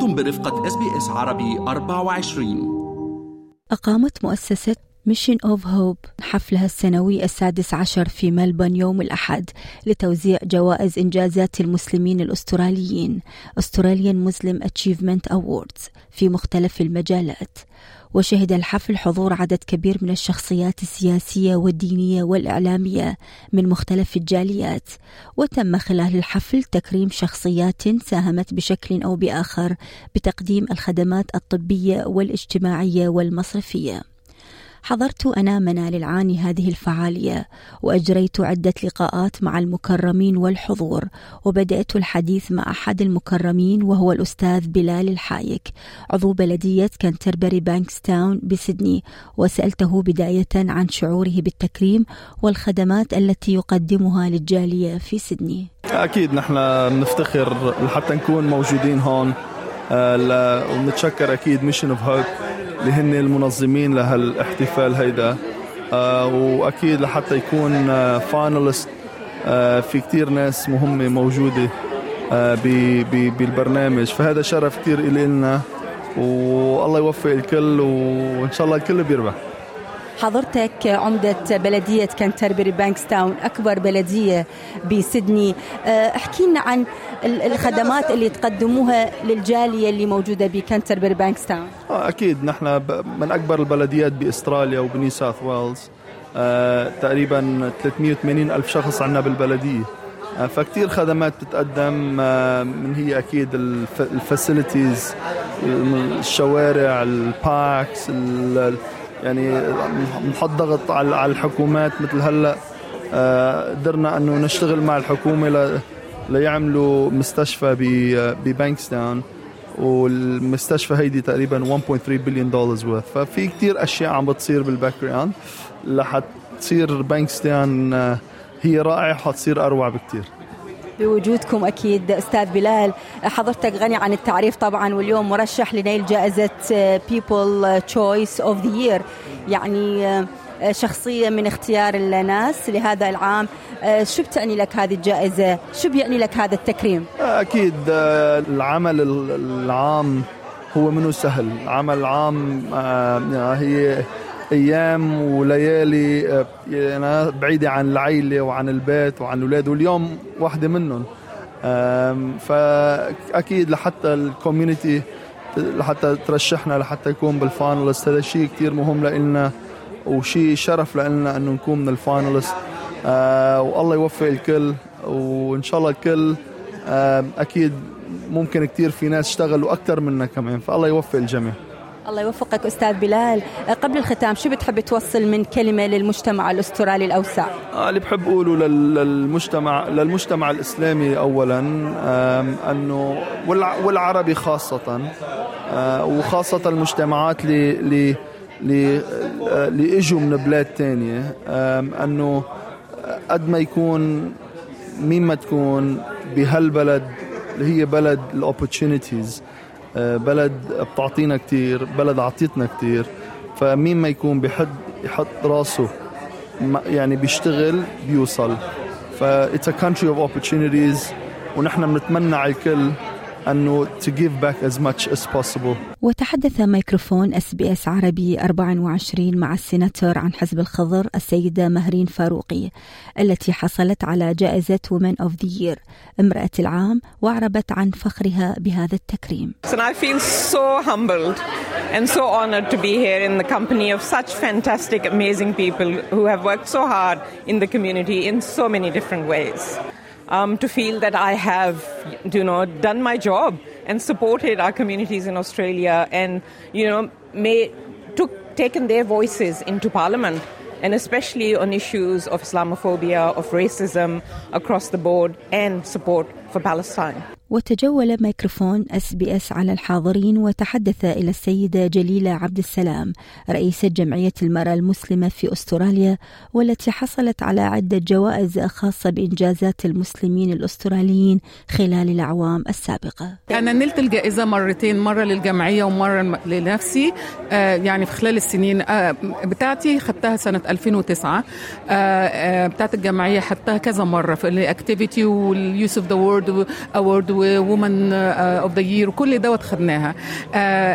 أنتم برفقة SBS عربي 24 أقامت مؤسسة Mission of Hope حفلها السنوي السادس عشر في ملبون يوم الأحد لتوزيع جوائز إنجازات المسلمين الأستراليين Australian Muslim Achievement Awards في مختلف المجالات. وشهد الحفل حضور عدد كبير من الشخصيات السياسية والدينية والإعلامية من مختلف الجاليات. وتم خلال الحفل تكريم شخصيات ساهمت بشكل أو بآخر بتقديم الخدمات الطبية والاجتماعية والمصرفية. حضرت أنا منال العاني هذه الفعالية وأجريت عدة لقاءات مع المكرمين والحضور وبدأت الحديث مع أحد المكرمين وهو الأستاذ بلال الحايك. عضو بلدية كانتربري بانكستاون بسدني وسألته بداية عن شعوره بالتكريم والخدمات التي يقدمها للجالية في سدني. أكيد نحن بنفتخر لحتى نكون موجودين هون آه، ونتشكر أكيد Mission of Hope اللي هن المنظمين لهالاحتفال هيدا. آه، وأكيد لحتى يكون finalist في كتير ناس مهمة موجودة آه، بالبرنامج. فهذا شرف كتير إلي لنا والله يوفق الكل وإن شاء الله الكل بيربح. حضرتك عمدة بلدية كانتربري بانكستاون أكبر بلدية بسدني آه، احكي لنا عن ال- الخدمات اللي تقدموها للجالية اللي موجودة بكانتربري بانكستاون آه، أكيد. نحن من أكبر البلديات بإستراليا وبني ساوث ويلز. آه، تقريبا 380 ألف شخص عنا بالبلدية. آه، فكتير خدمات بتتقدم من هي أكيد ال facilities الشوارع ال parks ال- يعني نحط ضغط على الحكومات مثل هلأ آه، قدرنا أنه نشتغل مع الحكومة ليعملوا مستشفى ببانكستاون والمستشفى هيدي تقريبا 1.3 بليون دولار worth. ففي كتير أشياء عم بتصير بال background لحتصير بانكستاون هي رائعة حتصير أروع بكتير. بوجودكم أكيد. أستاذ بلال حضرتك غني عن التعريف طبعا واليوم مرشح لنيل جائزة People Choice of the Year. يعني آه، شخصية من اختيار الناس لهذا العام. آه، شو بتعني لك هذه الجائزة؟ شو بيعني لك هذا التكريم؟ أكيد آه، العمل ال- العام هو منه سهل. آه، يعني هي أيام وليالي آه، يعني بعيدة عن العيلة وعن البيت وعن الأولاد واليوم واحدة منهم. آم، فأكيد لحتى ال community لحتى ترشحنا لحتى يكون بال finalist هذا شيء كتير مهم لإلنا وشيء شرف لنا إنه نكون من ال finalist. آه والله يوفق الكل وإن شاء الله الكل أكيد ممكن كتير في ناس اشتغلوا أكثر منا كمان فالله يوفق الجميع. الله يوفقك أستاذ بلال. آه، قبل الختام شو بتحب توصل من كلمة للمجتمع الأسترالي الأوسع؟ آه اللي بحب أقوله لل- للمجتمع للمجتمع الإسلامي اولا أنه والع- والعربي خاصه آه، وخاصة المجتمعات اللي اللي إجوا من بلاد تانية. أنه قد ما يكون مين ما تكون بهالبلد اللي هي بلد الاوبورتونيتيز بلد بتعطينا كتير بلد عطيتنا كتير. فمين ما يكون بحد يحط راسه يعني بيشتغل بيوصل. ف it's a country of opportunities ونحن بنتمنى على الكل. انه to give back as much as possible وتحدث ميكروفون اس بي اس عربي 24 مع السيناتور عن حزب الخضر السيدة مهرين فاروقي التي حصلت على جائزة Women of the Year امرأة العام وأعربت عن فخرها بهذا التكريم And I feel so humbled and so honored to be here in the company of such fantastic, amazing people who have worked so hard in the community in so many different ways. Um, to feel that I have, you know, done my job and supported our communities in Australia and, you know, took, taken their voices into Parliament and especially on issues of Islamophobia, of racism across the board and support for Palestine. وتجول ميكروفون SBS على الحاضرين وتحدث إلى السيدة جليلة عبد السلام رئيسة جمعية المرأة المسلمة في أستراليا والتي حصلت على عدة جوائز خاصة بإنجازات المسلمين الأستراليين خلال الأعوام السابقة. أنا نلت الجائزة مرتين مرة للجمعية ومرة الم- لنفسي آه، يعني في خلال السنين آه، بتاعتي خدتها سنة 2009 آه، بتاعت الجمعية خدتها كذا مرة في ال activity وال youth of the world award و woman of the year وكل دوت خدناها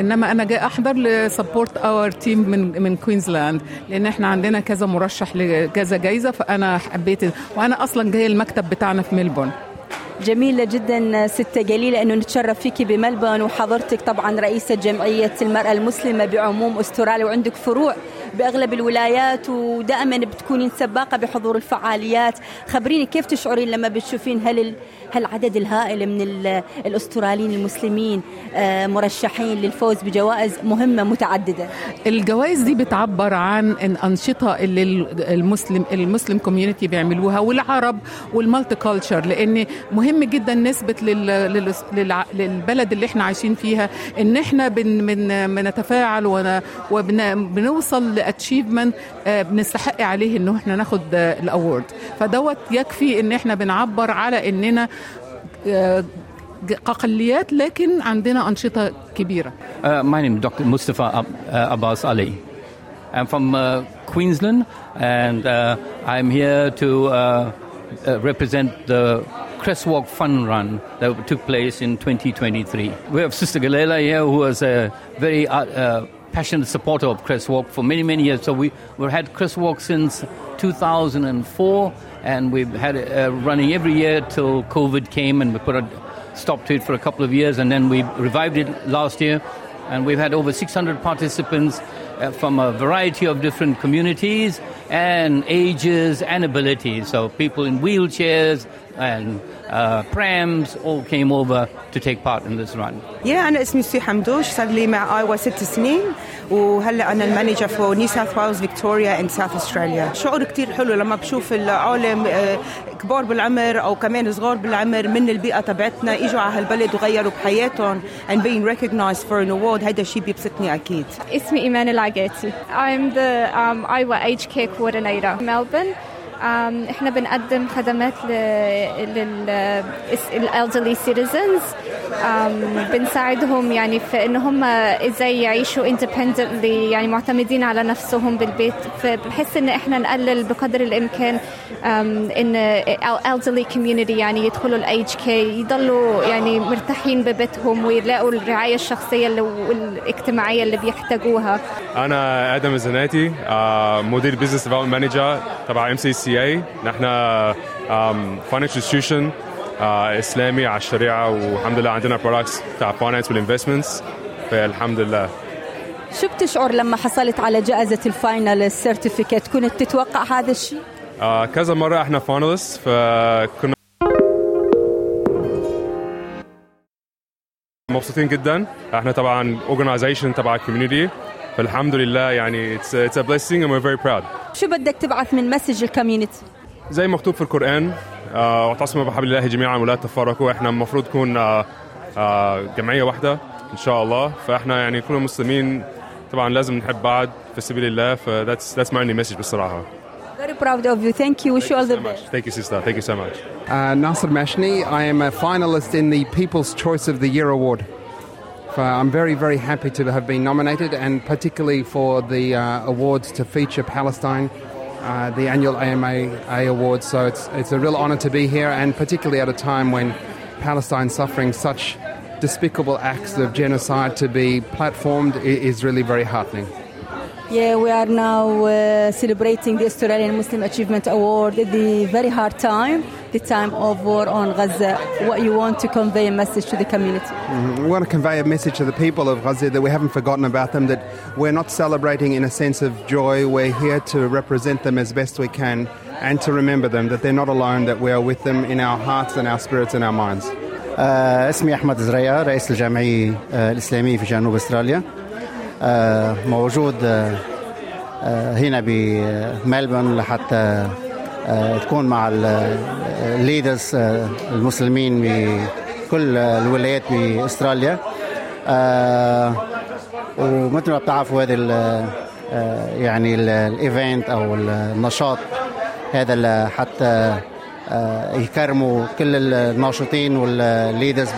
إنما أنا جاي أحضر ل support our team من من كوينزلاند لأن إحنا عندنا كذا مرشح لكذا جايزة فأنا حبيت وأنا أصلا جاية المكتب بتاعنا في ملبورن جميلة جدا ست جليلة أنه نتشرف فيك بملبون. وحضرتك طبعا رئيسة جمعية المرأة المسلمة بعموم أستراليا. وعندك فروع بأغلب الولايات ودائما بتكونين سباقة بحضور الفعاليات. خبريني كيف تشعرين لما بتشوفين هل هالعدد الهائل من الأستراليين المسلمين آه، مرشحين للفوز بجوائز مهمة متعددة؟ الجوائز دي بتعبر عن الأنشطة اللي المسلم ال Muslim community بيعملوها والعرب وال multiculture لأن مهم جدا نثبت للبلد اللي إحنا عايشين فيها إن إحنا بنتفاعل وبنوصل لأتشيفمنت آه، بنستحق عليه إنه إحنا ناخد الاورد فدوت يكفي إن إحنا بنعبر على إننا آه، اقليات لكن عندنا أنشطة كبيرة. Uh, my name is Dr. Mustafa uh, Abbas Ali. I'm from uh, Queensland and uh, I'm here to uh, uh, represent the Crestwalk Fun Run that took place in 2023. We have Sister Galila here who was a very passionate supporter of Crestwalk for many, many years. So we, we've had Crestwalk since 2004, and we've had it uh, running every year till COVID came, and we put a stop to it for a couple of years, and then we revived it last year. And we've had over 600 participants uh, from a variety of different communities and ages and abilities. So people in wheelchairs and uh, prams all came over to take part in this run. Yeah, أنا اسمي سي حمدوش صار لي مع آيوا ست سنين وهلأ أنا ال manager for New South Wales Victoria and South Australia شعور كتير حلو لما بشوف العالم كبار بالعمر أو كمان صغار بالعمر من البيئة تبعتنا إجوا على هالبلد وغيروا بحياتهم and being recognized for an award. هيدا الشيء بيبسطني أكيد. اسمي إيمان العقيتي. I'm the um, IWAA Aged Care Coordinator. Melbourne إحنا بنقدم خدمات لل elderly citizens بنساعدهم يعني في إن هم إزاي يعيشوا independently يعني معتمدين على نفسهم بالبيت. فبحس إن إحنا نقلل بقدر الإمكان إن elderly community يعني يدخلوا الايج كي يضلوا يعني مرتاحين ببيتهم ويلاقوا الرعاية الشخصية والاجتماعية اللي بيحتاجوها. أنا آدم الزناتي مدير business development manager تبع MCCA نحن financial institution إسلامي على الشريعة والحمد لله عندنا products بتاع finance وال investments فالحمد لله شو بتشعر لما حصلت على جائزة ال final ال certificate كنت تتوقع هذا الشيء؟ آه كذا مرة إحنا finalist فكنا مبسوطين جدا إحنا طبعا organisation تبع ال community فالحمد لله يعني it's it's a blessing and we're very proud شو بدك تبعث من message ال community؟ زي مكتوب في القرآن آه واعتصموا بحبل الله جميعا ولا تفرقوا إحنا المفروض نكون آه آه جمعية واحدة ان شاء الله فاحنا يعني كل المسلمين طبعا لازم نحب بعض في سبيل الله ف that's that's my only message بصراحة Very proud of you. Thank you. Wish you all the best. Thank you, sister. Thank you so much. Uh, Nasser Mashni. I am a finalist in the People's Choice of the Year award. I'm very, very happy to have been nominated, and particularly for the uh, awards to feature Palestine, uh, the annual AMA Awards. So it's it's a real honour to be here, and particularly at a time when Palestine suffering such despicable acts of genocide to be platformed is really very heartening. Yeah, we are now uh, celebrating the Australian Muslim Achievement Award at the very hard time, the time of war on Gaza. What you want to convey a message to the community? Mm-hmm. We want to convey a message to the people of Gaza that we haven't forgotten about them, that we're not celebrating in a sense of joy. We're here to represent them as best we can and to remember them, that they're not alone, that we are with them in our hearts and our spirits and our minds. آه اسمي احمد زريا رئيس الجمعيه آه الاسلاميه في جنوب استراليا آه موجود هنا بملبورن لحتى تكون مع ال leaders المسلمين بكل الولايات باستراليا ومثل ما بتعرفوا هذا يعني ال event أو النشاط هذا حتى يكرموا كل الناشطين وال leaders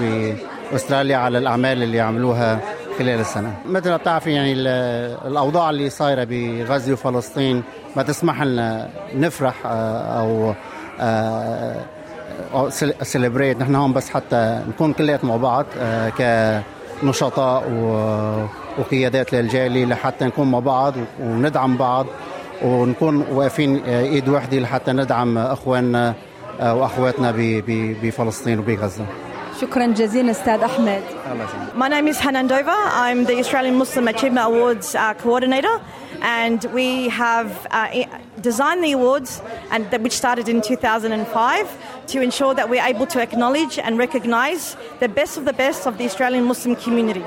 باستراليا على الأعمال اللي عملوها خلال السنة. مثل ما بتعرف يعني الأوضاع اللي صايرة بغزة وفلسطين ما تسمح لنا نفرح أو سيلبريت نحن هون بس حتى نكون كليات مع بعض كنشطاء وقيادات للجالي لحتى نكون مع بعض وندعم بعض ونكون واقفين إيد واحدة لحتى ندعم إخواننا وأخواتنا بفلسطين وبغزة. شكرا جزيلا استاذ احمد My name is Hanan Dover. I'm the Australian Muslim Achievement Awards uh, coordinator, and we have uh, designed the awards, and which started in 2005, to ensure that we're able to acknowledge and recognise the best of the best of the Australian Muslim community.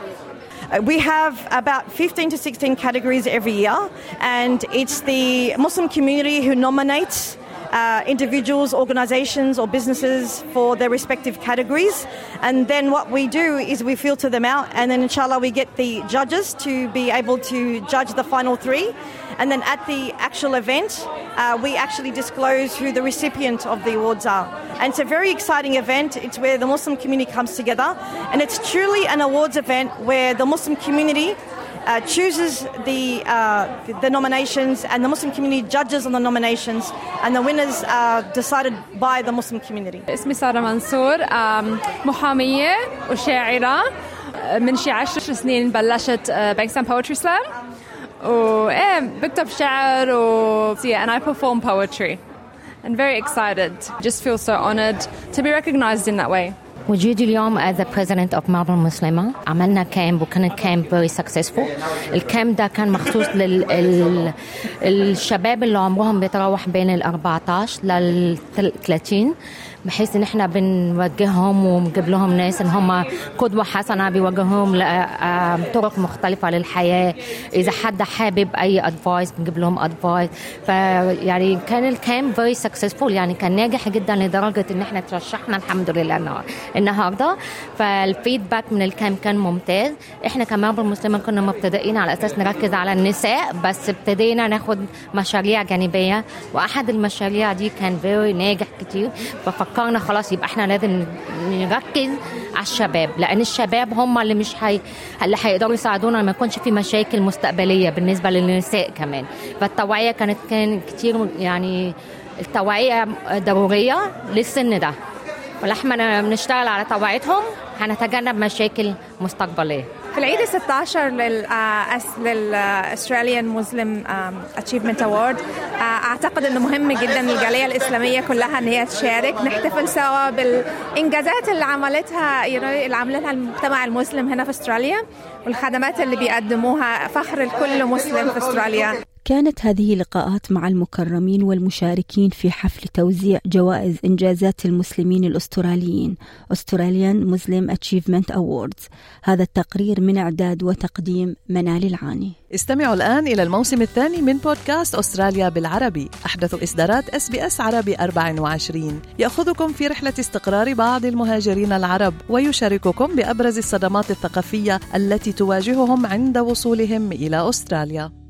Uh, we have about 15 to 16 categories every year, and it's the Muslim community who nominates uh, individuals, organizations, or businesses for their respective categories. And then what we do is we filter them out, and then inshallah, we get the judges to be able to judge the final three. And then at the actual event, uh, we actually disclose who the recipient of the awards are. And it's a very exciting event. It's where the Muslim community comes together. And it's truly an awards event where the Muslim community uh, chooses the, uh, the nominations and the Muslim community judges on the nominations and the winners are decided by the Muslim community. اسمي سارة منصور محامية وشاعرة من شي عشر سنين بلشت بانكستان بوتري سلام وايه بكتب شعر و yeah, and I perform poetry and very excited just feel so honored to be recognized in that way وجودي اليوم as a president of Marble مسلمة عملنا كامب وكان الكامب very successful. ال camp ده كان مخصوص للشباب اللي عمرهم بيتراوح بين ال 14 لل 30 بحيث إن إحنا بنوجههم ونجيب لهم ناس إن هم قدوة حسنة بيوجهوهم لطرق مختلفة للحياة. إذا حد حابب أي advice بنجيب لهم advice فيعني كان ال camp very successful يعني كان ناجح جدا لدرجة إن إحنا ترشحنا الحمد لله النهارده. فال feedback من ال camp كان ممتاز. إحنا كمان بالمسلمين كنا مبتدئين على أساس نركز على النساء بس ابتدينا ناخد مشاريع جانبية. وأحد المشاريع دي كان very ناجح كتير. ففكرنا خلاص يبقى إحنا لازم نركز على الشباب لأن الشباب هم اللي مش هي اللي هيقدروا يساعدونا ما يكونش في مشاكل مستقبلية بالنسبة للنساء كمان. فالتوعية كانت كان كتير يعني التوعية ضرورية للسن ده. ولما بنشتغل على توعيتهم هنتجنب مشاكل مستقبلية. في العيد 16 لل لل Australian Muslim Achievement Award أعتقد إنه مهم جدا للجاليه الإسلامية كلها إن هي تشارك. نحتفل سوا بالإنجازات اللي عملتها اللي عملها المجتمع المسلم هنا في أستراليا والخدمات اللي بيقدموها فخر لكل مسلم في أستراليا. كانت هذه لقاءات مع المكرمين والمشاركين في حفل توزيع جوائز إنجازات المسلمين الأستراليين Australian Muslim Achievement Awards. هذا التقرير من إعداد وتقديم منال العاني. استمعوا الآن إلى الموسم الثاني من بودكاست أستراليا بالعربي. أحدث إصدارات SBS عربي 24 يأخذكم في رحلة استقرار بعض المهاجرين العرب ويشارككم بأبرز الصدمات الثقافية التي تواجههم عند وصولهم إلى أستراليا.